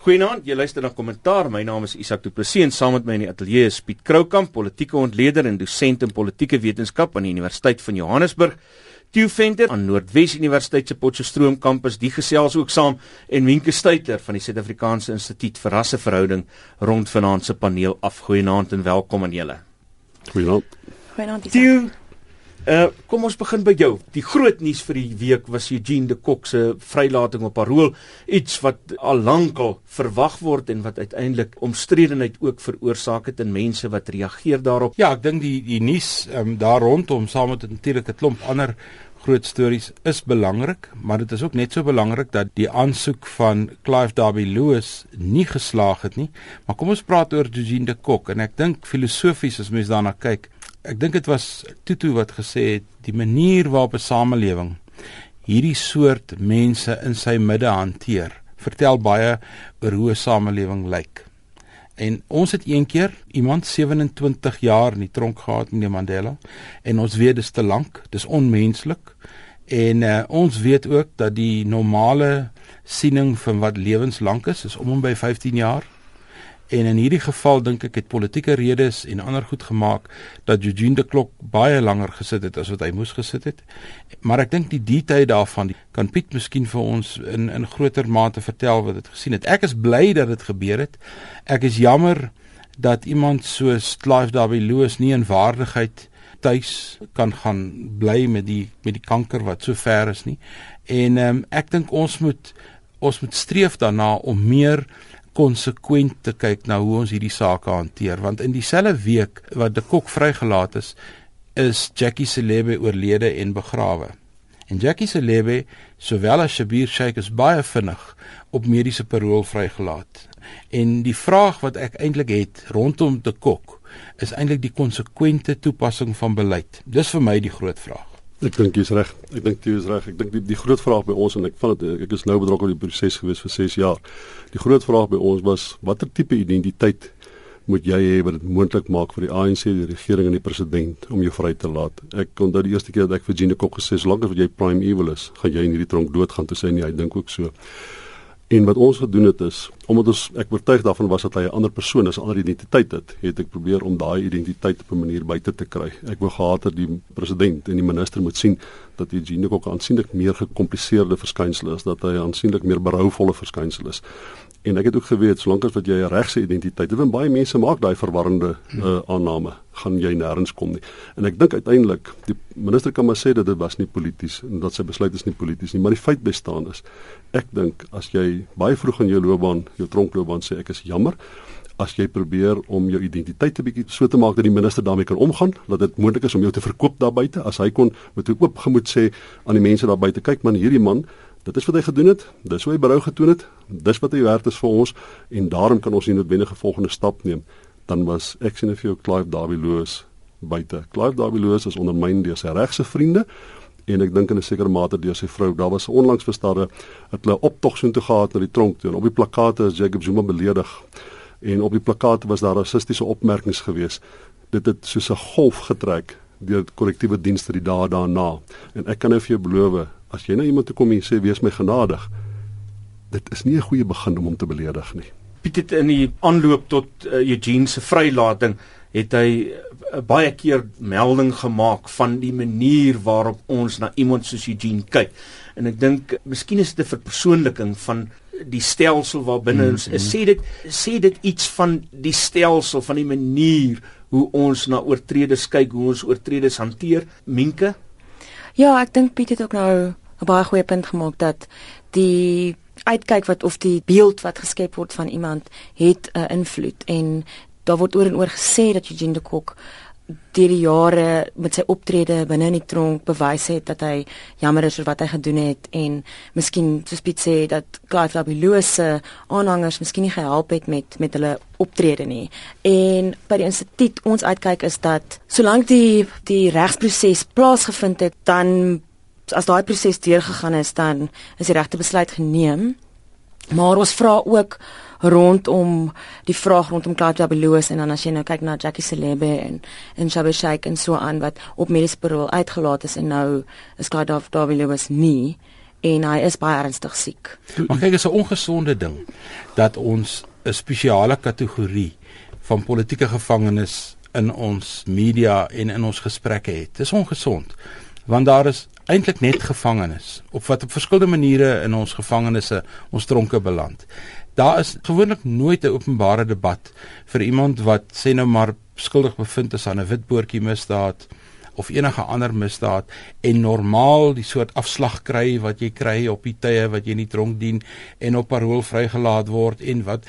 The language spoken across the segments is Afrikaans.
Goeienaand, jy luister na kommentaar. My naam is Isak Du Plessis en saam met my in die ateljee is Piet Kroukamp, politieke ontleder en dosent in politieke wetenskap aan die Universiteit van Johannesburg. Theo Venter aan Noordwes Universiteit se Potchefstroom kampus, die gesels ook saam en Wenke Stuyter van die Suid-Afrikaanse Instituut vir Rasseverhouding rond vanaand se paneel af. Goeienaand en welkom aan julle. Goeienaand. Goeienaand. Theo, Uh kom ons begin by jou. Die groot nuus vir die week was Eugene de Kok se vrylating op parol, iets wat al lankal verwag word en wat uiteindelik omstredenheid ook veroorsaak het in mense wat reageer daarop. Ja, ek dink die die nuus um, daar rondom saam met natuurlik 'n klomp ander groot stories is belangrik, maar dit is ook net so belangrik dat die aansoek van Clive Darby Lewis nie geslaag het nie. Maar kom ons praat oor Eugene de Kok en ek dink filosofies as mens daarna kyk, ek dink dit was Tutu wat gesê het die manier waarop 'n samelewing hierdie soort mense in sy midde hanteer vertel baie oor hoe 'n samelewing lyk. En ons het een keer iemand 27 jaar in die tronk gehad meneer Mandela en ons weet dis te lank, dis onmenslik. En uh, ons weet ook dat die normale siening van wat lewenslank is is om en by 15 jaar. En in hierdie geval dink ek het politieke redes en ander goed gemaak dat Eugene de Klok baie langer gesit het as wat hy moes gesit het. Maar ek dink die detail daarvan kan Piet miskien vir ons in in groter mate vertel wat dit gesien het. Ek is bly dat dit gebeur het. Ek is jammer dat iemand soos Clive Darby Lewis nie in waardigheid tuis kan gaan bly met die met die kanker wat so ver is nie. En ehm um, ek dink ons moet ons moet streef daarna om meer konsekwent te kyk na hoe ons hierdie sake hanteer want in dieselfde week wat de Kok vrygelaat is is Jackie Selebe oorlede en begrawe. En Jackie Selebe sowel as Shabir Sheikh is baie vinnig op mediese parol vrygelaat. En die vraag wat ek eintlik het rondom de Kok is eintlik die konsekwente toepassing van beleid. Dis vir my die groot vraag. Ek dink jy's reg. Ek dink jy is reg. Ek dink die die groot vraag by ons en ek van dit ek is nou betrokke by die proses gewees vir 6 jaar. Die groot vraag by ons was watter tipe identiteit moet jy hê wat dit moontlik maak vir die ANC, die regering en die president om jou vry te laat. Ek onthou die eerste keer dat ek vir Gene Kok gesê, "Solank as jy prime evil is, gaan jy in hierdie tronk doodgaan." Toe sê hy, "Nee, ek dink ook so." En wat ons gedoen het is omdat ons ek oortuig daarvan was dat hy 'n ander persoon is, 'n ander identiteit het, het ek probeer om daai identiteit op 'n manier buite te kry. Ek wou gehad het die president en die minister moet sien dat Eugene ook aansienlik meer gekompliseerde verskynsel is, dat hy aansienlik meer berouvolle verskynsel is. En ek het ook geweet solank as wat jy 'n regse identiteit het, en baie mense maak daai verwarrende uh, aanname, gaan jy nêrens kom nie. En ek dink uiteindelik die minister kan maar sê dat dit was nie polities en dat sy besluit is nie polities nie, maar die feit bestaan is ek dink as jy baie vroeg in jou loopbaan, jou tronkloopbaan sê ek is jammer as jy probeer om jou identiteit 'n bietjie so te maak dat die minister daarmee kan omgaan, dat dit moontlik is om jou te verkoop daar buite, as hy kon met 'n oop gemoed sê aan die mense daar buite, kyk man, hierdie man Dit is wat hy gedoen het. Dis hoe hy berou getoon het. Dis wat hy werd is vir ons en daarom kan ons nie noodwendige volgende stap neem. Dan was ek sien of jy Clive Darby Lewis buite. Clive Darby Lewis is ondermyn deur sy regse vriende en ek dink in 'n sekere mate deur sy vrou. Daar was onlangs verstare het hulle optog so toe gehad na die tronk toe. Op die plakate is Jacob Zuma beledig en op die plakate was daar rassistiese opmerkings geweest. Dit het soos 'n golf getrek deur korrektiewe dienste die dae daarna. En ek kan nou vir jou beloof as jy nou iemand toe kom en sê wees my genadig, dit is nie 'n goeie begin om hom te beledig nie. Piet het in die aanloop tot uh, Eugene se vrylating het hy uh, baie keer melding gemaak van die manier waarop ons na iemand soos Eugene kyk. En ek dink miskien is dit 'n verpersoonliking van die stelsel waarbinne ons mm -hmm. sê dit sê dit iets van die stelsel van die manier hoe ons na oortreders kyk, hoe ons oortreders hanteer. Minke? Ja, ek dink Piet het ook nou 'n baie goeie punt gemaak dat die uitkyk wat of die beeld wat geskep word van iemand het 'n uh, invloed en daar word oor en oor gesê dat Eugene de Kok deur die jare met sy optrede binne in die tronk bewys het dat hy jammer is oor wat hy gedoen het en miskien soos Piet sê dat Clive Labeloos se aanhangers miskien nie gehelp het met met hulle optrede nie. En by die instituut ons uitkyk is dat solank die die regsproses plaasgevind het, dan as daai proses deurgegaan is dan is die regte besluit geneem. Maar ons vra ook rondom die vraag rondom Claudia Beloos en dan as jy nou kyk na Jackie Celebe en en Shabir Sheikh en so aan wat op mediese parol uitgelaat is en nou is Claudia Beloos nie en hy is baie ernstig siek. Maar kyk, is 'n ongesonde ding dat ons 'n spesiale kategorie van politieke gevangenes in ons media en in ons gesprekke het. Dis ongesond want daar is eintlik net gevangenes op wat op verskillende maniere in ons gevangenisse ons tronke beland. Daar is gewoonlik nooit 'n openbare debat vir iemand wat sê nou maar skuldig bevind is aan 'n witboortjie misdaad of enige ander misdaad en normaal die soort afslag kry wat jy kry op die tye wat jy nie tronk dien en op parol vrygelaat word en wat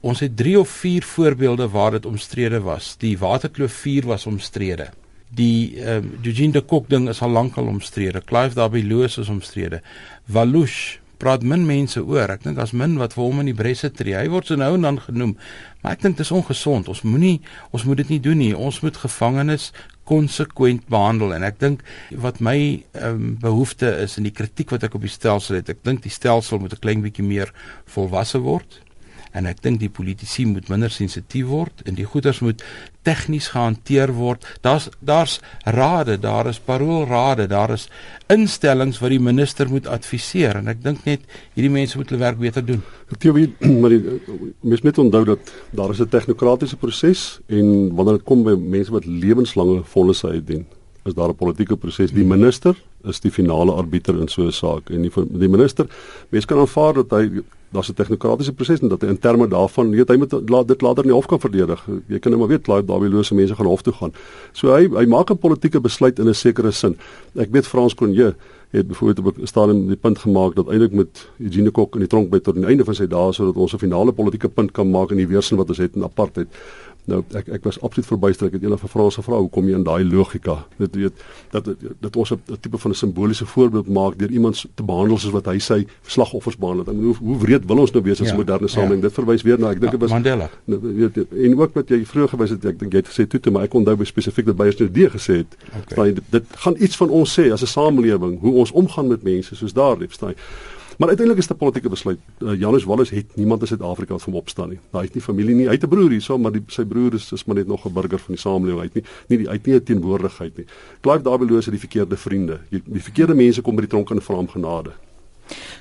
ons het 3 of 4 voorbeelde waar dit omstrede was. Die Waterkloof 4 was omstrede. Die ehm um, Eugene de Kok ding is al lank al omstrede. Clive Darby Lewis is omstrede. Valouche praat min mense oor. Ek dink daar's min wat vir hom in die bresse tree. Hy word so nou en dan genoem, maar ek dink dit is ongesond. Ons moenie ons moet dit nie doen nie. Ons moet gevangenes konsekwent behandel en ek dink wat my um, behoefte is in die kritiek wat ek op die stelsel het, ek dink die stelsel moet 'n klein bietjie meer volwasse word en ek dink die politici moet minder sensitief word en die goeders moet tegnies gehanteer word. Daar's daar's rade, daar is paroolrade, daar is instellings wat die minister moet adviseer en ek dink net hierdie mense moet hulle werk beter doen. Teorie, maar die, mens moet onthou dat daar is 'n tegnokratiese proses en wanneer dit kom by mense wat lewenslange volle uitdien, is daar 'n politieke proses. Die minister is die finale arbiter in so 'n saak en die, die minister, mense kan aanvaar dat hy daar's 'n tegnokratiese proses en dat hy in terme daarvan weet hy moet laat dit later in die hof kan verdedig. Jy kan net maar weet laat daardie lose mense gaan hof toe gaan. So hy hy maak 'n politieke besluit in 'n sekere sin. Ek weet Frans Cronje het byvoorbeeld op 'n stadium die punt gemaak dat eintlik met Eugene Kok in die tronk by tot die einde van sy dae sodat ons 'n finale politieke punt kan maak in die weerstand wat ons het in apartheid. Nou ek ek was absoluut verbuister. Ek het eendag vir Frans gevra hoe kom jy in daai logika? Dit weet dat dat ons 'n tipe van 'n simboliese voorbeeld maak deur iemand te behandel soos wat hy sy slagoffers behandel. Ek bedoel hoe, hoe wreed wil ons nou wees as 'n ja, moderne samelewing? Ja. Dit verwys weer na ek dink dit was Mandela. Nou, weet en ook wat jy vroeër gewys het, ek dink jy het gesê toe, maar ek onthou spesifiek dat Beyers nou die gesê het. Okay. Dit, dit gaan iets van ons sê as 'n samelewing hoe ons omgaan met mense soos daardie, verstaan jy? Maar uiteindelik is dit 'n politieke besluit. Uh, Janus Wallace het niemand in Suid-Afrika wat vir hom opstaan nie. Hy het nie familie nie. Hy het 'n broer hierso, maar die, sy broer is, is maar net nog 'n burger van die samelewing. Hy het nie nie die uit nie teenwoordigheid nie. Clive Dabeloos het die verkeerde vriende. Die, die verkeerde mense kom by die tronk en vra hom genade.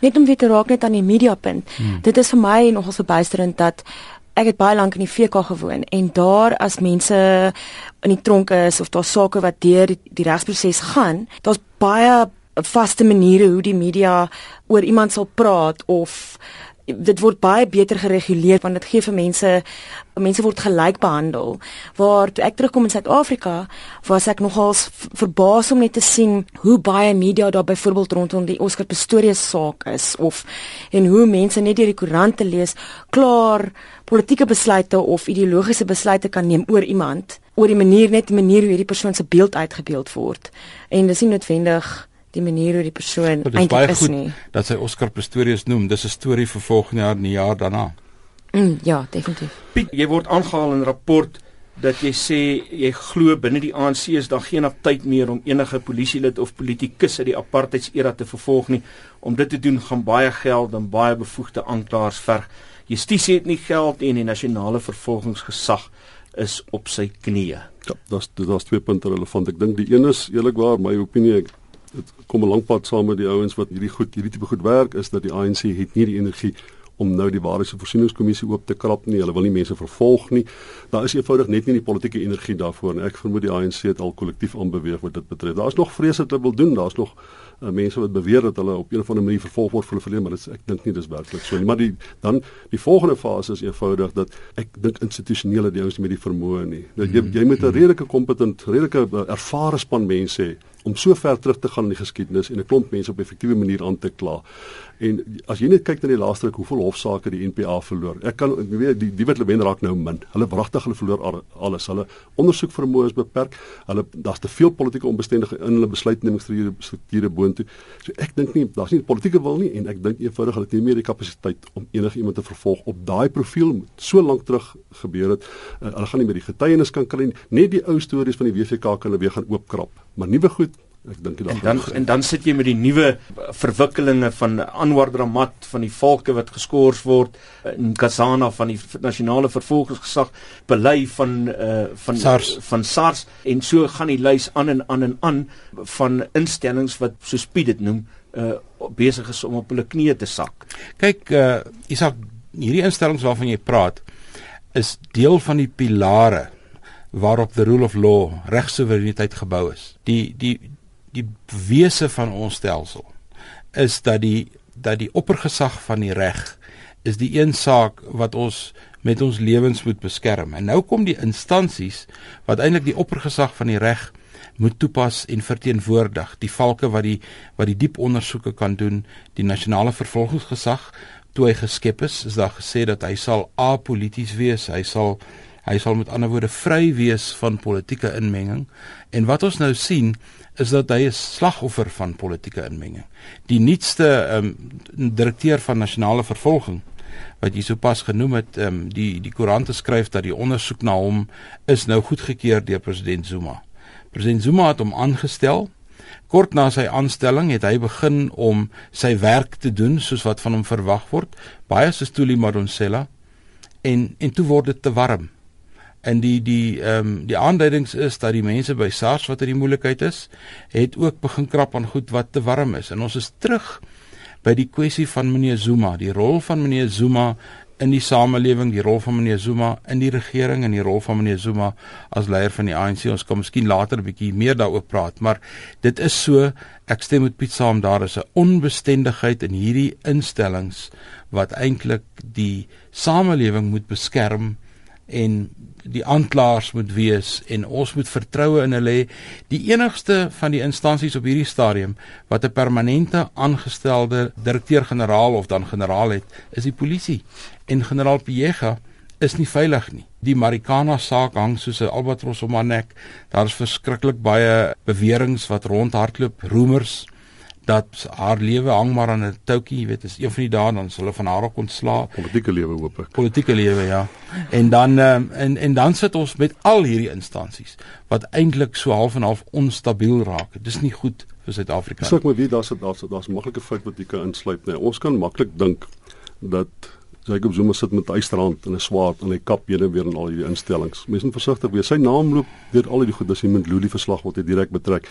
Net om weer te raak net aan die media punt. Hmm. Dit is vir my nogals verbuisterend dat ek het baie lank in die VK gewoon en daar as mense in die tronk is of daar sake wat deur die, die regsproses gaan, daar's baie vaste maniere hoe die media oor iemand sal praat of dit word baie beter gereguleer want dit gee vir mense mense word gelyk behandel. Waar toe ek terugkom in Suid-Afrika was ek nogals verbaas om net te sien hoe baie media daar byvoorbeeld rondom die Oscar Pistorius saak is of en hoe mense net deur die koerante lees klaar politieke besluite of ideologiese besluite kan neem oor iemand oor die manier net die manier hoe hierdie persoon se beeld uitgebeeld word. En dis nie noodwendig die manier hoe die persoon eintlik is nie. Dat sy Oscar Pistorius noem, dis 'n storie vir volgende jaar en die jaar daarna. Mm, ja, definitief. Piet, jy word aangehaal in 'n rapport dat jy sê jy glo binne die ANC is daar geen tyd meer om enige polisielid of politikus uit die apartheidsera te vervolg nie. Om dit te doen gaan baie geld en baie bevoegde aanklaers verg. Justisie het nie geld en die nasionale vervolgingsgesag is op sy knieë. Ja, daar's daar's twee punte relevant. Ek dink die een is eerlikwaar my opinie ek dit kom 'n lank pad saam met die ouens wat hierdie goed hierdie tipe goed werk is dat die ANC het nie die energie om nou die waarheids- en voorsieningskommissie oop te krap nie. Hulle wil nie mense vervolg nie. Daar is eenvoudig net nie die politieke energie daarvoor nie. Ek vermoed die ANC het al kollektief aanbeweeg wat dit betref. Daar's nog vrese wat hulle wil doen. Daar's nog uh, mense wat beweer dat hulle op 'n of ander manier vervolg word vir hulle verlede, maar dit ek dink nie dis werklik so nie. Maar die dan die volgende fase is eenvoudig dat ek dink institusionele die ouens nie met die vermoë nie. Dat jy jy moet 'n redelike kompetent, redelike uh, ervare span mense hê om so ver terug te gaan in die geskiedenis en 'n klomp mense op 'n effektiewe manier aan te kla. En as jy net kyk na die laaste ruk hoeveel hofsaake die NPA verloor. Ek kan ek weet die die wat hulle wen raak nou min. Hulle wragtig hulle verloor alles. Hulle ondersoek vermoë is beperk. Hulle daar's te veel politieke onbestendige in hulle besluitnemingsstrukture boontoe. So ek dink nie daar's nie politieke wil nie en ek dink eenvoudig hulle het nie meer die kapasiteit om enige iemand te vervolg op daai profiel so lank terug gebeur het. Uh, hulle gaan nie meer die getuienis kan kry nie. Net die ou stories van die WVK kan hulle weer gaan oopkrap. Maar nuwe goed Ek dink dit en dan en dan sit jy met die nuwe verwikkelinge van Anwar Dramat van die valke wat geskort word in Kasana van die nasionale vervolgingsgesag belei van uh, van SARS. van SARS en so gaan die lys aan en aan en aan van instellings wat soos Piet dit noem uh, besig is om op hulle knieë te sak. Kyk, uh Isak, hierdie instellings waarvan jy praat is deel van die pilare waarop the rule of law regsoevereiniteit gebou is. Die die die wese van ons stelsel is dat die dat die oppergesag van die reg is die een saak wat ons met ons lewens moet beskerm. En nou kom die instansies wat eintlik die oppergesag van die reg moet toepas en verteenwoordig. Die valke wat die wat die diep ondersoeke kan doen, die nasionale vervolgingsgesag toe hy geskep is, is daar gesê dat hy sal apolities wees. Hy sal hy sal met ander woorde vry wees van politieke inmenging. En wat ons nou sien is dat hy 'n slagoffer van politieke inmenging. Die nuutste ehm um, direkteur van nasionale vervolging wat jy sopas genoem het, ehm um, die die koerante skryf dat die ondersoek na hom is nou goedgekeur deur president Zuma. President Zuma het hom aangestel. Kort na sy aanstelling het hy begin om sy werk te doen soos wat van hom verwag word, baie soos Tuli Madonsela. En en toe word dit te warm en die die ehm um, die aanduidings is dat die mense by SARS wat in die moeilikheid is, het ook begin krap aan goed wat te warm is. En ons is terug by die kwessie van meneer Zuma, die rol van meneer Zuma in die samelewing, die rol van meneer Zuma in die regering en die rol van meneer Zuma as leier van die ANC. Ons kan miskien later 'n bietjie meer daaroor praat, maar dit is so, ek stem met Piet saam, daar is 'n onbestendigheid in hierdie instellings wat eintlik die samelewing moet beskerm en die aanklaers moet wees en ons moet vertroue in hulle hê. Die enigste van die instansies op hierdie stadium wat 'n permanente aangestelde direkteur-generaal of dan generaal het, is die polisie. En generaal Piega is nie veilig nie. Die Marikana saak hang soos 'n albatros om haar nek. Daar is verskriklik baie beweringe wat rondhardloop, roemers dat haar lewe hang maar aan 'n toukie, jy weet, is een van die dae dan sal hulle van haar ook ontslaa. Politieke lewe hoop ek. Politieke lewe, ja. En dan um, en en dan sit ons met al hierdie instansies wat eintlik so half en half onstabiel raak. Dis nie goed vir Suid-Afrika nie. Sê ek maar wie daar's daar's daar's 'n maklike fout wat jy kan insluit, nee. Ons kan maklik dink dat Jacob Zuma sit met 'n ysterhand en 'n swaard en hy kap heen en weer in al hierdie instellings. Mense moet versigtig wees. Sy naam loop deur al hierdie goed, dis die Mendluli verslag wat hy direk betrek.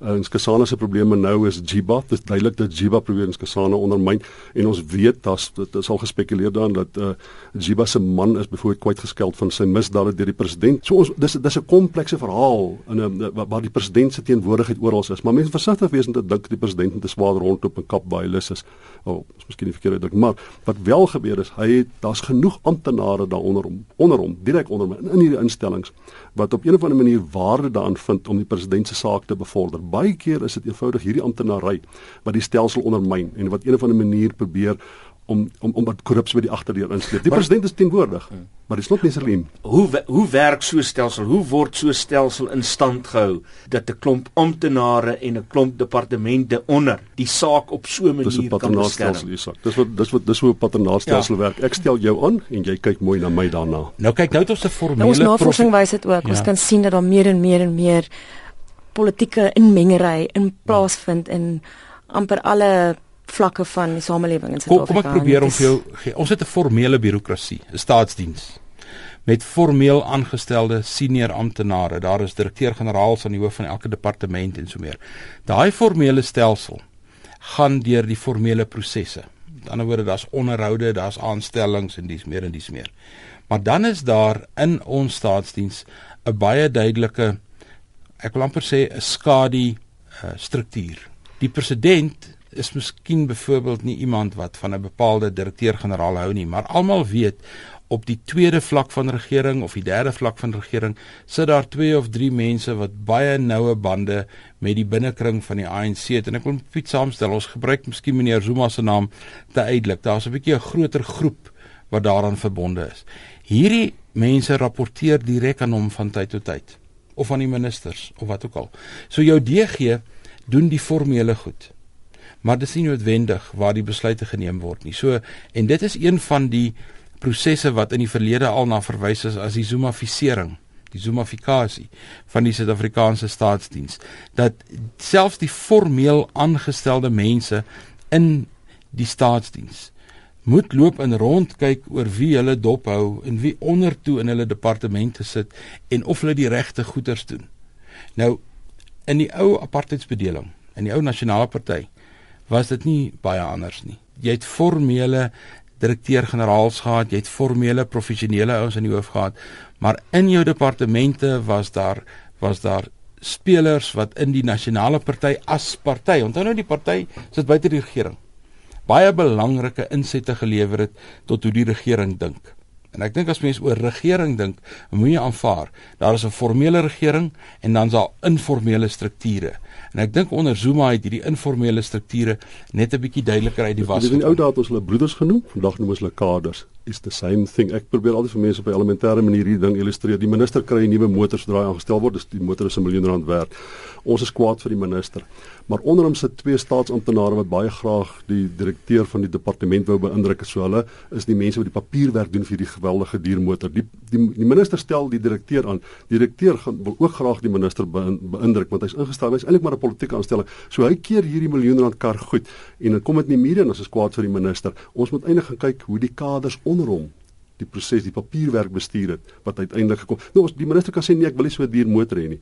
Uh, en Skasana se probleme nou is Jiba. Dit is duidelik dat Jiba probeer Skasana ondermyn en ons weet dat dit is al gespekuleer daarin dat uh, Jiba se man is byvoorbeeld kwyt geskeld van sy misdade deur die president. So ons dis dis 'n komplekse verhaal in 'n waar die president se teenwoordigheid oral is. Maar mense versigtig wees om te dink die president met 'n swaard rondloop en kap baie lus is. Oh, is miskien nie verkeerd dink, maar wat wel gebeur is hy het daar's genoeg amptenare daaronder hom onder hom direk onder hom in, in hierdie instellings wat op 'n of ander manier waarde daarin vind om die president se saak te bevorder. Baie keer is dit eenvoudig hierdie amptenary wat die stelsel ondermyn en wat een of ander manier probeer om om om wat korrupsie by die agterdeur insleep. Die maar, president is teenwoordig, hmm. maar dis nog nie seriem. Hoe hoe werk so 'n stelsel? Hoe word so 'n stelsel in stand gehou dat 'n klomp amptenare en 'n klomp departemente onder die saak op so 'n manier kan beskerm? Dis wat dis wat dis wat dis hoe 'n paternaalstelsel ja. werk. Ek stel jou aan en jy kyk mooi na my daarna. Nou kyk nou het ons 'n formele nou, Ons navorsing wys dit ook. Ja. Ons kan sien dat daar meer en meer en meer politieke inmengery in plaasvind in amper alle vlakke van die samelewing in Suid-Afrika. Kom, kom ek probeer om vir jou gee. Ons het 'n formele birokrasie, 'n staatsdiens met formeel aangestelde senior amptenare. Daar is direkteur-generaals aan die hoof van elke departement en so meer. Daai formele stelsel gaan deur die formele prosesse. Met ander woorde, daar's onderhoude, daar's aanstellings en dis meer en dis meer. Maar dan is daar in ons staatsdiens 'n baie duidelike ek wil amper sê 'n skadu uh, struktuur. Die president is miskien byvoorbeeld nie iemand wat van 'n bepaalde direkteur-generaal hou nie, maar almal weet op die tweede vlak van regering of die derde vlak van regering sit daar twee of drie mense wat baie noue bande met die binnekring van die ANC het. En ek wil Piet saamstel ons gebruik miskien meneer Zuma se naam te uitelik. Daar's 'n bietjie 'n groter groep wat daaraan verbonde is. Hierdie mense rapporteer direk aan hom van tyd tot tyd of aan die ministers of wat ook al. So jou DG doen die formele goed maar dit is nie noodwendig waar die besluite geneem word nie. So en dit is een van die prosesse wat in die verlede al na verwys is as die zoomafisering, die zoomafikasie van die Suid-Afrikaanse staatsdiens dat selfs die formeel aangestelde mense in die staatsdiens moet loop en rondkyk oor wie hulle dophou en wie ondertoe in hulle departemente sit en of hulle die regte goeders doen. Nou in die ou apartheidsbedeling, in die ou nasionale party was dit nie baie anders nie. Jy het formele direkteur-generaals gehad, jy het formele professionele ouens in die hoof gehad, maar in jou departemente was daar was daar spelers wat in die nasionale party as party, onthou nou die party sit buite die regering. Baie belangrike insette gelewer het tot hoe die regering dink. En ek dink as mense oor regering dink, moet jy aanvaar, daar is 'n formele regering en dan is daar informele strukture. En ek dink onder Zuma het hierdie informele strukture net 'n bietjie duideliker uit die was. Dis in die ou dae het ons hulle broeders genoem, vandag noem ons hulle kaders. Is the same thing. Ek probeer altyd vir mense op 'n elementêre manier hierdie ding illustreer. Die minister kry 'n nuwe motor sodra hy aangestel word, dis die motor is 'n miljoen rand werd. Ons is kwaad vir die minister. Maar onder hom sit twee staatsamptenare wat baie graag die direkteur van die departement wou beïndruk. So hulle is die mense wat die papierwerk doen vir die geweldige diermotor. Die die, die minister stel die direkteur aan. Die direkteur gaan wil ook graag die minister beïndruk want hy's ingestel hy's eintlik maar 'n politieke aanstelling. So hy keer hierdie miljoen rand kar goed en dan kom dit in die media en ons is kwaad vir die minister. Ons moet eintlik gaan kyk hoe die kaders onder hom die proses, die papierwerk bestuur het wat uiteindelik gekom. Nou ons die minister kan sê nee, ek wil nie so 'n duur motor hê nie.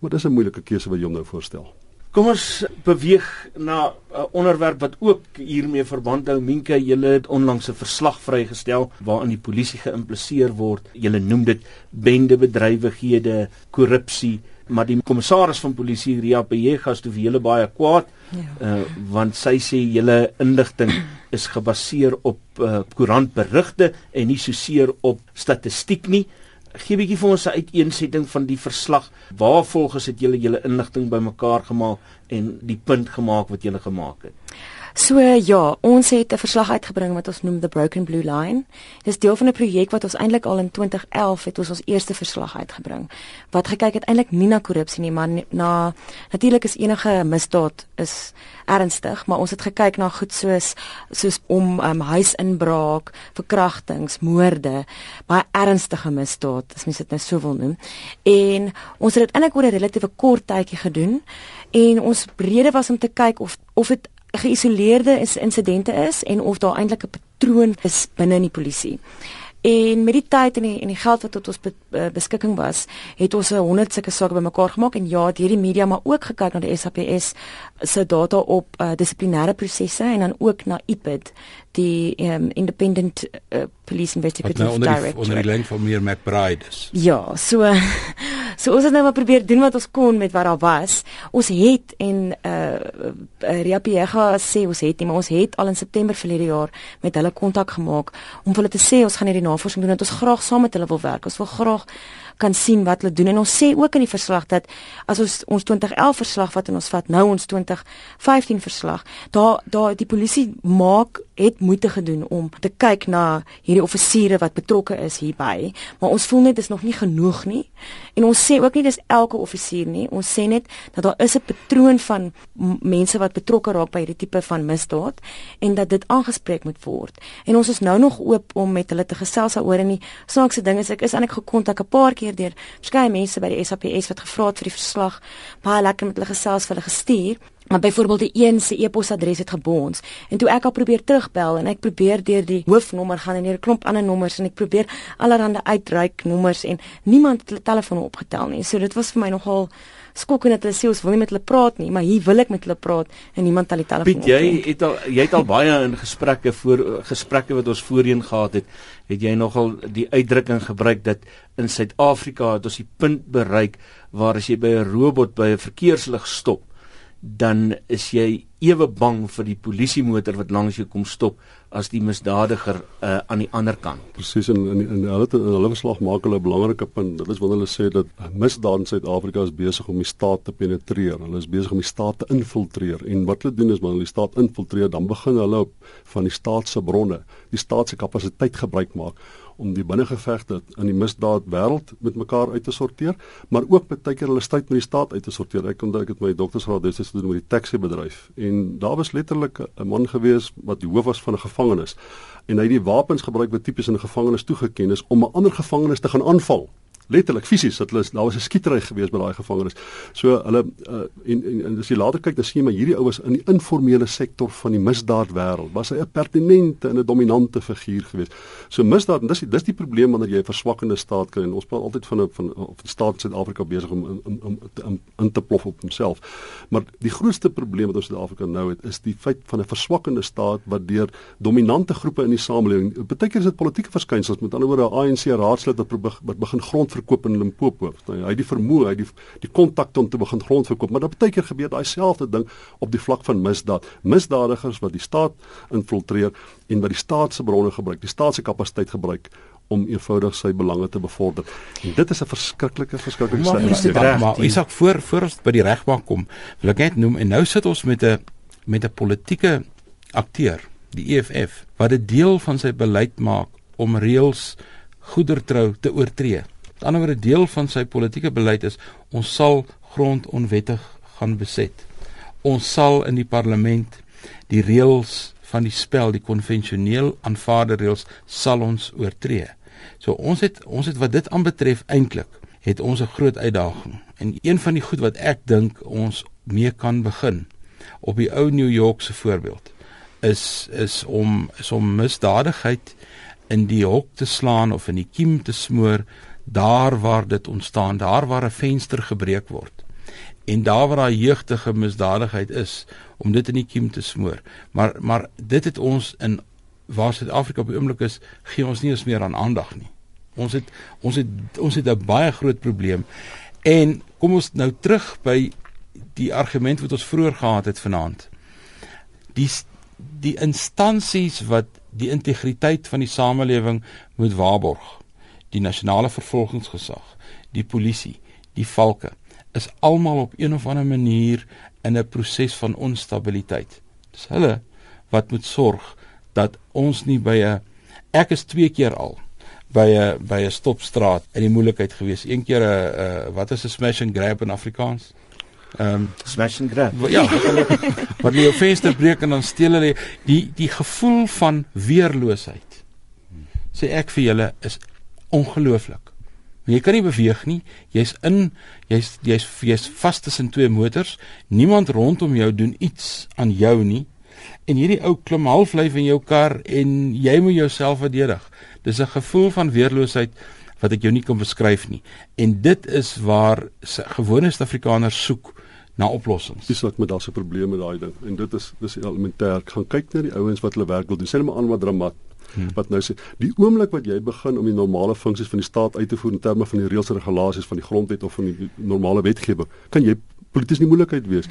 Maar dis 'n moeilike keuse wat jy hom nou voorstel. Kom ons beweeg na 'n onderwerp wat ook hiermee verband hou. Minke, julle het onlangs 'n verslag vrygestel waarin die polisie geïmpliseer word. Julle noem dit bendebedrywighede, korrupsie, maar die kommissaris van polisie Ria Pejega is toe vir julle baie kwaad. Ja. Uh want sy sê julle inligting is gebaseer op uh koerantberigte en nie so seer op statistiek nie. Gee bietjie vir ons 'n uiteensetting van die verslag. Waar volgens het julle julle inligting bymekaar gemaak en die punt gemaak wat julle gemaak het? So ja, ons het 'n verslag uitgebring wat ons noem the Broken Blue Line. Dis deel van 'n projek wat ons eintlik al in 2011 het ons ons eerste verslag uitgebring wat gekyk het eintlik nie na korrupsie nie, maar na natuurlik is enige misdaad is ernstig, maar ons het gekyk na goed soos soos om um, huisinbraak, verkrachtings, moorde, baie ernstige misdaad, as mens dit nou sou wil noem. En ons het dit eintlik oor 'n relatiewe kort tydjie gedoen en ons rede was om te kyk of of dit geïsoleerde insidente is en of daar eintlik 'n patroon is binne in die polisie. En met die tyd en die en die geld wat tot ons be, uh, beskikking was, het ons 'n 100 sulke sake bymekaar gemaak en ja, deur die media maar ook gekyk na die SAPS se data op uh, dissiplinêre prosesse en dan ook na IPID, die um, Independent uh, Police Investigative nou Director. Onder die lyn van meer McBride is. Ja, so So ons het nou maar probeer doen wat ons kon met wat daar was. Ons het en uh, uh Riapiega sê ons het nie, maar ons het al in September verlede jaar met hulle kontak gemaak om vir hulle te sê ons gaan hierdie navorsing doen dat ons graag saam met hulle wil werk. Ons wil graag kan sien wat hulle doen. En ons sê ook in die verslag dat as ons ons 2011 verslag wat ons vat nou ons 2015 verslag daar daar die polisie maak het moeite gedoen om te kyk na hierdie offisiere wat betrokke is hierby. Maar ons voel net dis nog nie genoeg nie. En ons sê ook nie dis elke offisier nie. Ons sê net dat daar is 'n patroon van mense wat betrokke raak by hierdie tipe van misdaad en dat dit aangespreek moet word. En ons is nou nog oop om met hulle te gesels daaroor en die snaakse ding is ek is eintlik gekontak 'n paar keer keer deur verskeie mense by die SAPS wat gevra het vir die verslag, baie lekker met hulle gesels vir hulle gestuur. Maar byvoorbeeld die een se e-posadres het gebons en toe ek al probeer terugbel en ek probeer deur die hoofnommer gaan en hier 'n klomp ander nommers en ek probeer allerhande uitreik nommers en niemand het hulle telefone opgetel nie. So dit was vir my nogal skokkend dat hulle sê ons wil nie met hulle praat nie, maar hier wil ek met hulle praat en niemand het die telefoon Piet, jy het al jy het al baie in gesprekke voor gesprekke wat ons voorheen gehad het, het jy nogal die uitdrukking gebruik dat in Suid-Afrika het ons die punt bereik waar as jy by 'n robot by 'n verkeerslig stop dan is jy ewe bang vir die polisiemotor wat langs jou kom stop as die misdadiger uh, aan die ander kant. Presies en in in hulle in hulle verslag maak hulle 'n belangrike punt. Dit is wanneer hulle sê dat misdaad in Suid-Afrika is besig om die staat te penetreer. Hulle is besig om die staat te infiltreer en wat hulle doen is wanneer die staat infiltreer, dan begin hulle op van die staat se bronne, die staat se kapasiteit gebruik maak om die binnengevegte in die misdaad wêreld met mekaar uit te sorteer, maar ook baie keer hulle stryd met die staat uit te sorteer. Ek onthou ek het my doktorsgraad destyds gedoen met die taxi bedryf en daar was letterlik 'n man gewees wat die hoof was van 'n gevangenis en hy het die wapens gebruik wat tipies in 'n gevangenis toegeken is om 'n ander gevangenis te gaan aanval letterlik fisies dat hulle daar was 'n skietery gewees by daai gevangenes. So hulle uh, en, en en as jy later kyk dan sien jy maar hierdie oues in die informele sektor van die misdaadwêreld was hy 'n pertinente en 'n dominante figuur gewees. So misdaad en dis dis die probleem wanneer jy 'n verswakkende staat kry en ons praat altyd van 'n van of die staat Suid-Afrika besig om in in te in, in te plof op homself. Maar die grootste probleem wat ons in Suid-Afrika nou het is die feit van 'n verswakkende staat wat deur dominante groepe in die samelewing, baie keer is dit politieke verskynsels met ander woorde 'n ANC raadslid wat, wat begin grond verkoop in Limpopo. Nou, hy het die vermoë, hy het die die kontakte om te begin grond verkoop, maar dat baie keer gebeur daai selfde ding op die vlak van misdaad. Misdadigers wat die staat infiltreer en wat die staat se bronne gebruik, die staat se kapasiteit gebruik om eenvoudig sy belange te bevorder. En dit is 'n verskriklike verskriklike stelling. Maar, maar ek sê voor voor ons by die regbank kom, wil ek net noem en nou sit ons met 'n met 'n politieke akteur, die EFF, wat 'n deel van sy beleid maak om reëls goedertrou te oortree. Met ander woorde deel van sy politieke beleid is ons sal grond onwettig gaan beset. Ons sal in die parlement die reëls van die spel, die konvensioneel aanvaarde reëls sal ons oortree. So ons het ons het wat dit aanbetref eintlik het ons 'n groot uitdaging. En een van die goed wat ek dink ons mee kan begin op die ou New York se voorbeeld is is om is om misdadigheid in die hok te slaan of in die kiem te smoor daar waar dit ontstaan, daar waar 'n venster gebreek word. En daar waar daai jeugtige misdadigheid is om dit in die kiem te smoor. Maar maar dit het ons in waar Suid-Afrika op die oomblik is, gee ons nie eens meer aan aandag nie. Ons het ons het ons het 'n baie groot probleem. En kom ons nou terug by die argument wat ons vroeër gehad het vanaand. Die die instansies wat die integriteit van die samelewing moet waarborg. Die nasionale vervolgingsgesag, die polisie, die valke is almal op een of ander manier in 'n proses van onstabiliteit. Dis hulle wat moet sorg dat ons nie by 'n ek is twee keer al by 'n by 'n stopstraat in die moeilikheid gewees. Een keer 'n wat is 'n smash and grab in Afrikaans? Ehm um, smash and grab. Ja, wat jy jou venster breek en dan steel hulle die die gevoel van weerloosheid. Sê ek vir julle is ongelooflik. Jy kan nie beweeg nie. Jy's in jy's jy's jy's vas tussen twee motors. Niemand rondom jou doen iets aan jou nie. En hierdie ou klim halflyf in jou kar en jy moet jouself verdedig. Dis 'n gevoel van weerloosheid wat ek jou nie kan beskryf nie. En dit is waar gewone Suid-Afrikaners soek na oplossings. Dis wat met daai se probleme daai ding. En dit is dis elementêr. Gaan kyk na die ouens wat hulle werk wil doen. Sê net maar aan wat dramat Hmm. Wat nou sê, die oomblik wat jy begin om die normale funksies van die staat uit te voer in terme van die reëls en regulasies van die grondwet of van die normale wetgewing, kan jy polities nie moeilikheid wees.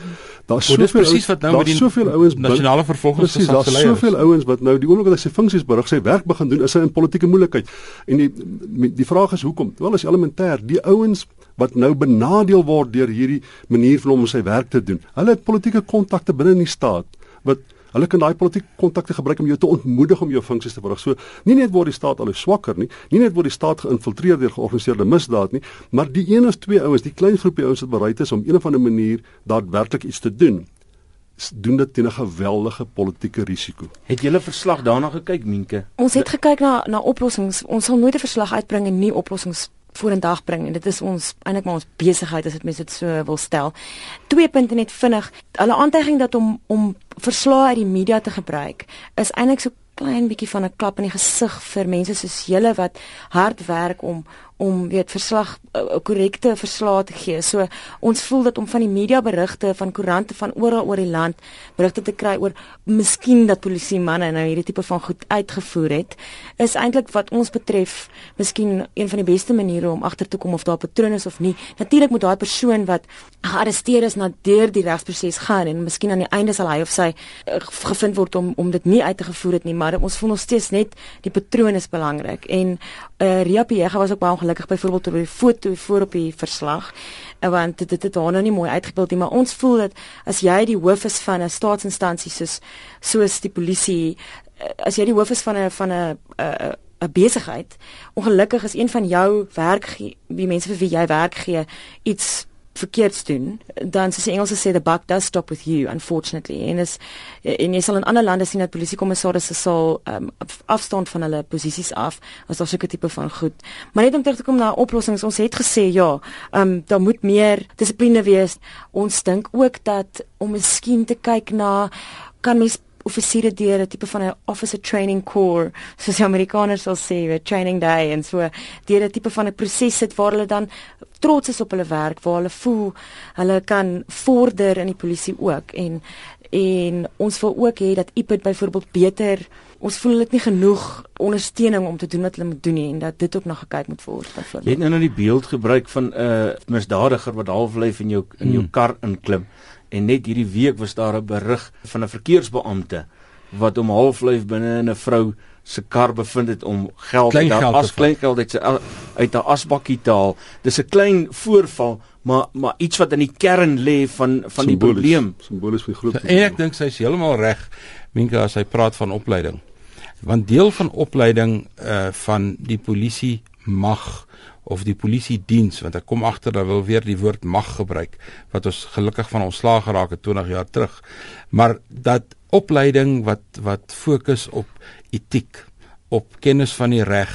Daar's soveel presies wat nou met die soveel ouens nasionale vervolgingsgesag gelei het. Daar's soveel ouens wat nou die oomblik wat hy sy funksies berig, sy werk begin doen, is hy in politieke moeilikheid. En die die vraag is hoekom? Wel is elementêr, die ouens wat nou benadeel word deur hierdie manier van hom om sy werk te doen. Hulle het politieke kontakte binne in die staat wat Hulle kan daai politieke kontakte gebruik om jou te ontmoedig om jou funksies te verrig. So nie net word die staat al swakker nie, nie net word die staat geïnfiltreer deur georganiseerde misdaad nie, maar die een of twee ouens, die klein groepie ouens wat bereid is om een of ander manier daadwerklik iets te doen doen dit teen 'n geweldige politieke risiko. Het julle verslag daarna gekyk, Minke? Ons het gekyk na na oplossings. Ons sal nooit 'n verslag uitbring en nie oplossings vorendag bring en dit is ons eintlik maar ons besigheid as dit mense dit so wil stel. Twee punte net vinnig. Hulle aantuiging dat om om verslae uit die media te gebruik is eintlik so klein bietjie van 'n klap in die gesig vir mense soos julle wat hard werk om om weet verslag 'n uh, korrekte verslag te gee. So ons voel dat om van die media berigte van koerante van oral oor die land berigte te kry oor miskien dat polisie manne nou hierdie tipe van goed uitgevoer het, is eintlik wat ons betref miskien een van die beste maniere om agter te kom of daar patrone is of nie. Natuurlik moet daai persoon wat gearresteer is na deur die regsproses gaan en miskien aan die einde sal hy of sy uh, gevind word om om dit nie uit te gevoer het nie, maar ons voel nog steeds net die patroon is belangrik en uh, Ria Piega was ook baie ongelukkig byvoorbeeld oor die foto voor op die verslag uh, want dit het, het haar nou nie mooi uitgebeeld nie maar ons voel dat as jy die hoof is van 'n staatsinstansie soos soos die polisie uh, as jy die hoof is van 'n van 'n 'n 'n besigheid ongelukkig is een van jou werk die mense vir wie jy werk gee iets verkeerds doen, dan soos die Engelse sê the buck does stop with you unfortunately. En is en jy sal in ander lande sien dat polisiekommissarisse sal um, afstand van hulle posisies af as daar 'n tipe van goed. Maar net om terug te kom na oplossings, ons het gesê ja, ehm um, daar moet meer dissipline wees. Ons dink ook dat om miskien te kyk na kan mens offisiere deur 'n tipe van 'n officer training corps soos die Amerikaners sal sê, 'n training day en so deur 'n tipe van 'n proses sit waar hulle dan trots is op hulle werk, waar hulle voel hulle kan vorder in die polisie ook en en ons wil ook hê dat IPID byvoorbeeld beter ons voel dit nie genoeg ondersteuning om te doen wat hulle moet doen nie en dat dit ook nog gekyk moet word byvoorbeeld. Jy het nou nou die beeld gebruik van 'n uh, misdadiger wat halflyf in jou in jou hmm. kar inklim en net hierdie week was daar 'n berig van 'n verkeersbeampte wat om halflyf binne in 'n vrou se kar bevind het om geld klein daar as klein geld uit sy uit 'n asbakkie te haal. Dis 'n klein voorval, maar maar iets wat in die kern lê van van symbolisch, die probleem. Simbolies vir groot. En ek dink sy is heeltemal reg, Minka, as hy praat van opleiding. Want deel van opleiding uh van die polisie mag of die polisie diens want ek kom agter dat wil weer die woord mag gebruik wat ons gelukkig van ontslaag geraak het 20 jaar terug. Maar dat opleiding wat wat fokus op etiek op kennis van die reg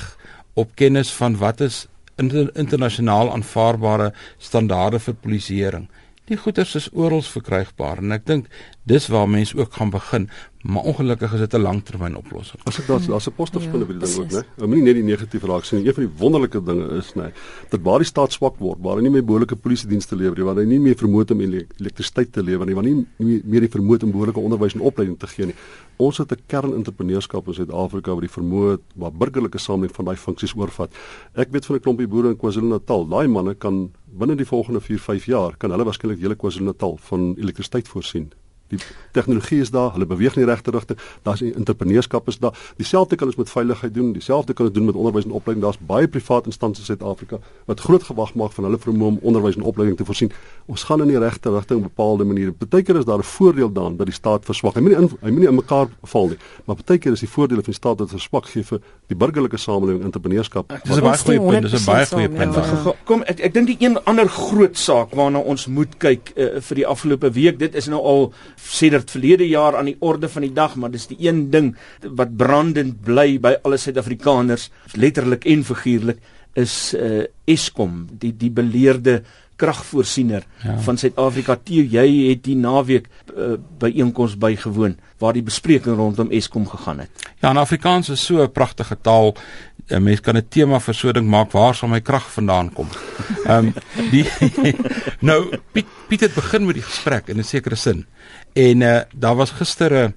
op kennis van wat is inter, internasionaal aanvaarbare standaarde vir polisieering die goeders is oral verkrygbaar. En ek dink dis waar mense ook gaan begin maar ongelukkig is dit 'n langtermyn oplossing. As ek daar's daar's 'n positiewe by die ding ook, né? Ek moenie net die negatief raak sien. Een van die wonderlike dinge is, né, dat waar die staat swak word, waar hy nie meer behoorlike polisie dienste lewer nie, waar hy nie meer vermoë om elektrisiteit te lewer nie, waar nie meer die vermoë om behoorlike onderwys en opleiding te gee nie. Ons het 'n kern-entrepreneurskap in Suid-Afrika wat die vermoë waar burgerlike samelewing van daai funksies oorvat. Ek weet van 'n klompie boere in KwaZulu-Natal, daai manne kan binne die volgende 4-5 jaar kan hulle waarskynlik hele KwaZulu-Natal van elektrisiteit voorsien die tegnologie is daar, hulle beweeg in die regte rigting. Daar's entrepreneurskap is daar. Dieselfde kan ons met veiligheid doen, dieselfde kan ons doen met onderwys en opleiding. Daar's baie private instansies in Suid-Afrika wat groot gewag maak van hulle vermoë om onderwys en opleiding te voorsien. Ons gaan in die regte rigting op bepaalde maniere. Partykeer is daar 'n voordeel daarin dat die staat verswak. Hy moenie in hy moenie in mekaar val nie. Maar partykeer is die voordele van die staat dat verswak gee vir die burgerlike samelewing entrepreneurskap. Dis 'n baie goeie punt, dis 'n baie goeie punt. Ja. Kom ek ek dink die een ander groot saak waarna ons moet kyk uh, vir die afgelope week, dit is nou al sedert verlede jaar aan die orde van die dag, maar dis die een ding wat brandend bly by alle Suid-Afrikaners, letterlik en figuurlik, is uh Eskom, die die beleerde kragvoorsiener ja. van Suid-Afrika. Theo, jy het die naweek uh, by einkoms bygewoon waar die bespreking rondom Eskom gegaan het. Ja, in Afrikaans is so 'n pragtige taal. 'n Mens kan 'n tema vir so ding maak waar sal my krag vandaan kom. Ehm um, die nou Piet Piet het begin met die gesprek in 'n sekere sin. En uh, daar was gister 'n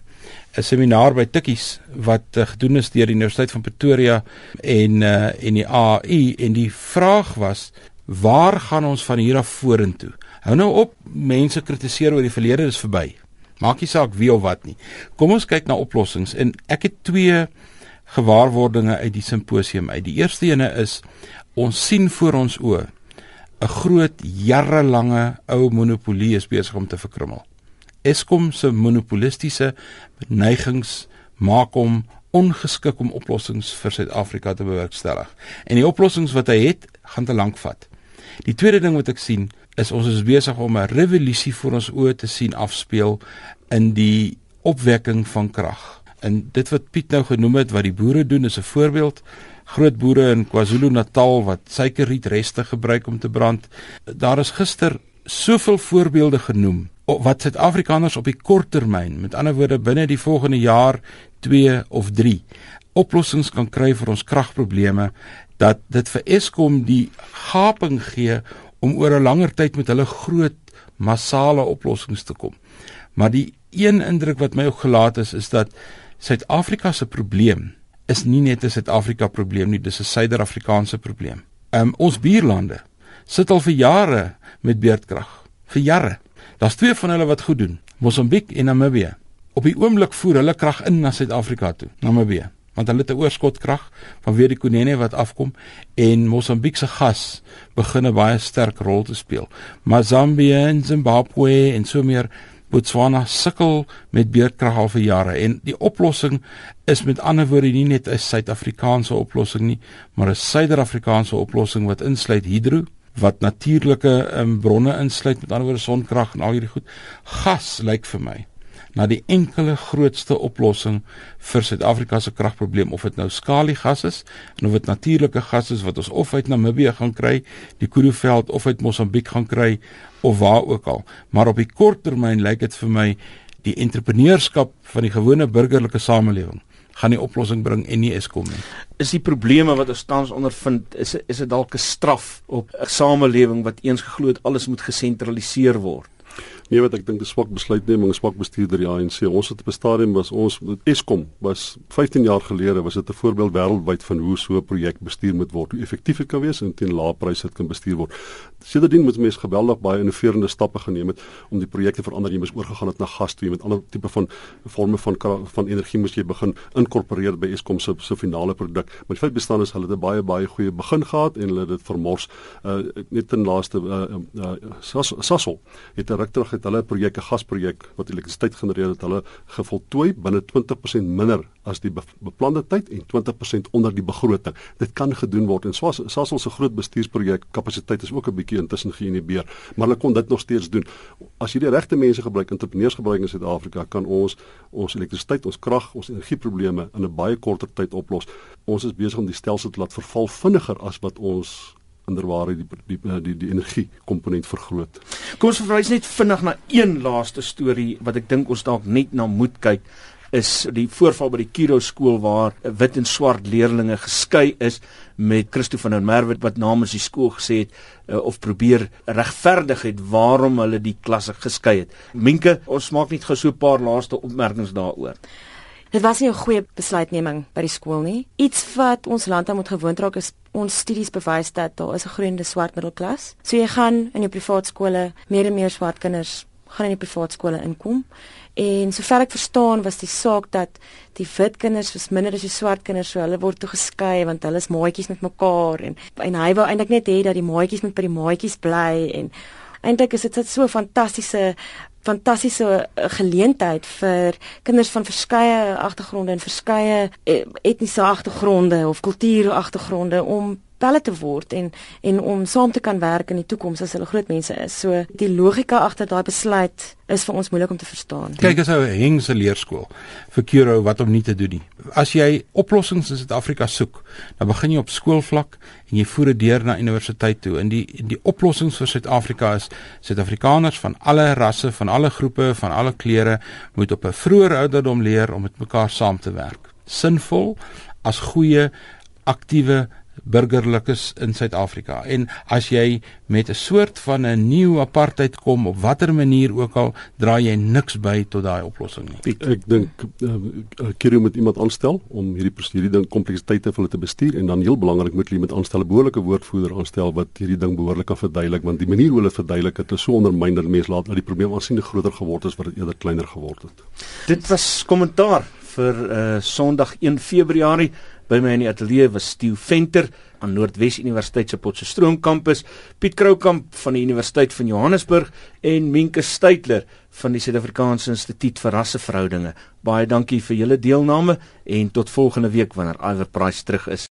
'n seminaar by Tikkies wat uh, gedoen is deur die Universiteit van Pretoria en uh, en die AI en die vraag was waar gaan ons van hier af vorentoe? Hou nou op mense kritiseer oor die verlede is verby. Maak nie saak wie of wat nie. Kom ons kyk na oplossings en ek het twee gewaarwordinge uit die simposium uit. Die eerste ene is ons sien voor ons oë 'n groot jarelange ou monopolie is besig om te verkrummel. Eskom se monopolistiese neigings maak hom ongeskik om oplossings vir Suid-Afrika te bewerkstellig. En die oplossings wat hy het, gaan te lank vat. Die tweede ding wat ek sien, is ons is besig om 'n revolusie voor ons oë te sien afspeel in die opwekking van krag. En dit wat Piet nou genoem het wat die boere doen is 'n voorbeeld. Groot boere in KwaZulu-Natal wat suikerrietreste gebruik om te brand. Daar is gister soveel voorbeelde genoem wat Suid-Afrikaners op die kort termyn, met ander woorde binne die volgende jaar 2 of 3 oplossings kan kry vir ons kragprobleme dat dit vir Eskom die gaping gee om oor 'n langer tyd met hulle groot massale oplossings te kom. Maar die een indruk wat my ook gelaat is is dat Suid-Afrika se probleem is nie net 'n Suid-Afrika probleem nie, dis 'n Suider-Afrikaanse probleem. Um, ons buurlande sit al vir jare met beerdkrag. Vir jare. Daar's twee van hulle wat goed doen, Mosambiek en Namibië. Op die oomblik voer hulle krag in na Suid-Afrika toe, Namibië, want hulle het 'n oorskotkrag vanweer die Kunene wat afkom en Mosambiek se gas begin 'n baie sterk rol te speel. Maar Zambië en Zimbabwe en so meer Botswana sukkel met beerdkrag al vir jare en die oplossing is met ander woorde nie net 'n Suid-Afrikaanse oplossing nie, maar 'n Suider-Afrikaanse oplossing wat insluit hidro wat natuurlike um, bronne insluit met ander woorde sonkrag en al hierdie goed. Gas lyk vir my na die enkele grootste oplossing vir Suid-Afrika se kragprobleem of dit nou skaliegas is en of dit natuurlike gas is wat ons of uit Namibië gaan kry, die Kuruveld of uit Mosambiek gaan kry of waar ook al. Maar op die kort termyn lyk dit vir my die entrepreneurskap van die gewone burgerlike samelewing gaan die oplossing bring en nie Eskom nie. Is die probleme wat ons tans ondervind is is dit dalk 'n straf op 'n samelewing wat eens geglo het alles moet gesentraliseer word? Nee, wat ek dink dis swak besluitneming, swak bestuur deur die ANC. Ons het op 'n stadium was ons Eskom was 15 jaar gelede was dit 'n voorbeeld wêreldwyd van hoe so 'n projek bestuur moet word, hoe effektief dit kan wees en teen lae pryse dit kan bestuur word. Sedertdien moet mense geweldig baie innoverende stappe geneem het om die projekte te verander. Jy moes oorgegaan het na gas toe met ander tipe van forme van van energie moes jy begin inkorporeer by Eskom se se finale produk. Maar die feit bestaan is hulle het 'n baie baie goeie begin gehad en hulle het dit vermors. Uh net ten laaste uh, uh, uh Sasol het 'n ruk terug het hulle 'n projek, 'n gasprojek wat elektrisiteit genereer het, hulle gevoltooi binne 20% minder as die beplande tyd en 20% onder die begroting. Dit kan gedoen word en Sasol se groot bestuursprojek kapasiteit is ook 'n bietjie intussen geïnhibeer, maar hulle kon dit nog steeds doen. As jy die regte mense gebruik, entrepreneurs gebruik in Suid-Afrika, kan ons ons elektrisiteit, ons krag, ons energieprobleme in 'n baie korter tyd oplos. Ons is besig om die stelsel te laat verval vinniger as wat ons inderwaarheid die die die die, die energie komponent vergroot. Kom ons verwys net vinnig na een laaste storie wat ek dink ons dalk net na moet kyk is die voorval by die Kiro skool waar wit en swart leerders geskei is met Christo van der Merwe wat namens die skool gesê het uh, of probeer regverdig het waarom hulle die klasse geskei het. Minke, ons maak net gou so 'n paar laaste opmerkings daaroor. Dit was nie 'n goeie besluitneming by die skool nie. Iets wat ons land aan moet gewoond raak is ons studies bewys dat daar is 'n groeiende swart middelklas. So jy gaan in jou privaat skole meer en meer swart kinders gaan in die privaat skole inkom. En sover ek verstaan was die saak dat die wit kinders was minder as die swart kinders, so hulle word toe geskei want hulle is maatjies met mekaar en en hy wou eintlik net hê dat die maatjies met by die maatjies bly en eintlik is dit so 'n fantastiese fantastiese eh, geleentheid vir kinders van verskeie agtergronde en verskeie eh, etniese agtergronde of kulturele agtergronde om pelle te word en en om saam te kan werk in die toekoms as hulle groot mense is. So die logika agter daai besluit is vir ons moeilik om te verstaan. Kyk as 'n hengse leerskool vir Kuro wat om nie te doen nie. As jy oplossings in Suid-Afrika soek, dan begin jy op skoolvlak en jy voer dit deur na universiteit toe. En die die oplossings vir Suid-Afrika is Suid-Afrikaners van alle rasse, van alle groepe, van alle kleure moet op 'n vroeë ouderdom leer om met mekaar saam te werk. Sinvol as goeie aktiewe burgerlikes in Suid-Afrika. En as jy met 'n soort van 'n nuwe apartheid kom op watter manier ook al, dra jy niks by tot daai oplossing nie. Piet, ek dink uh, Kiro moet iemand aanstel om hierdie hierdie ding kompleksiteite vir hulle te bestuur en dan heel belangrik moet jy met aanstel 'n behoorlike woordvoerder aanstel wat hierdie ding behoorlik kan verduidelik want die manier hoe hulle verduidelik het is so ondermyn dat mense laat dat die probleem aansienlik groter geword het as wat dit eerder kleiner geword het. Dit was kommentaar vir uh, Sondag 1 Februarie By my in die ateljee was Stew Venter aan Noordwes Universiteit se Potchefstroom kampus, Piet Kroukamp van die Universiteit van Johannesburg en Minke Steytler van die Suid-Afrikaanse Instituut vir Rasseverhoudinge. Baie dankie vir julle deelname en tot volgende week wanneer Iver Price terug is.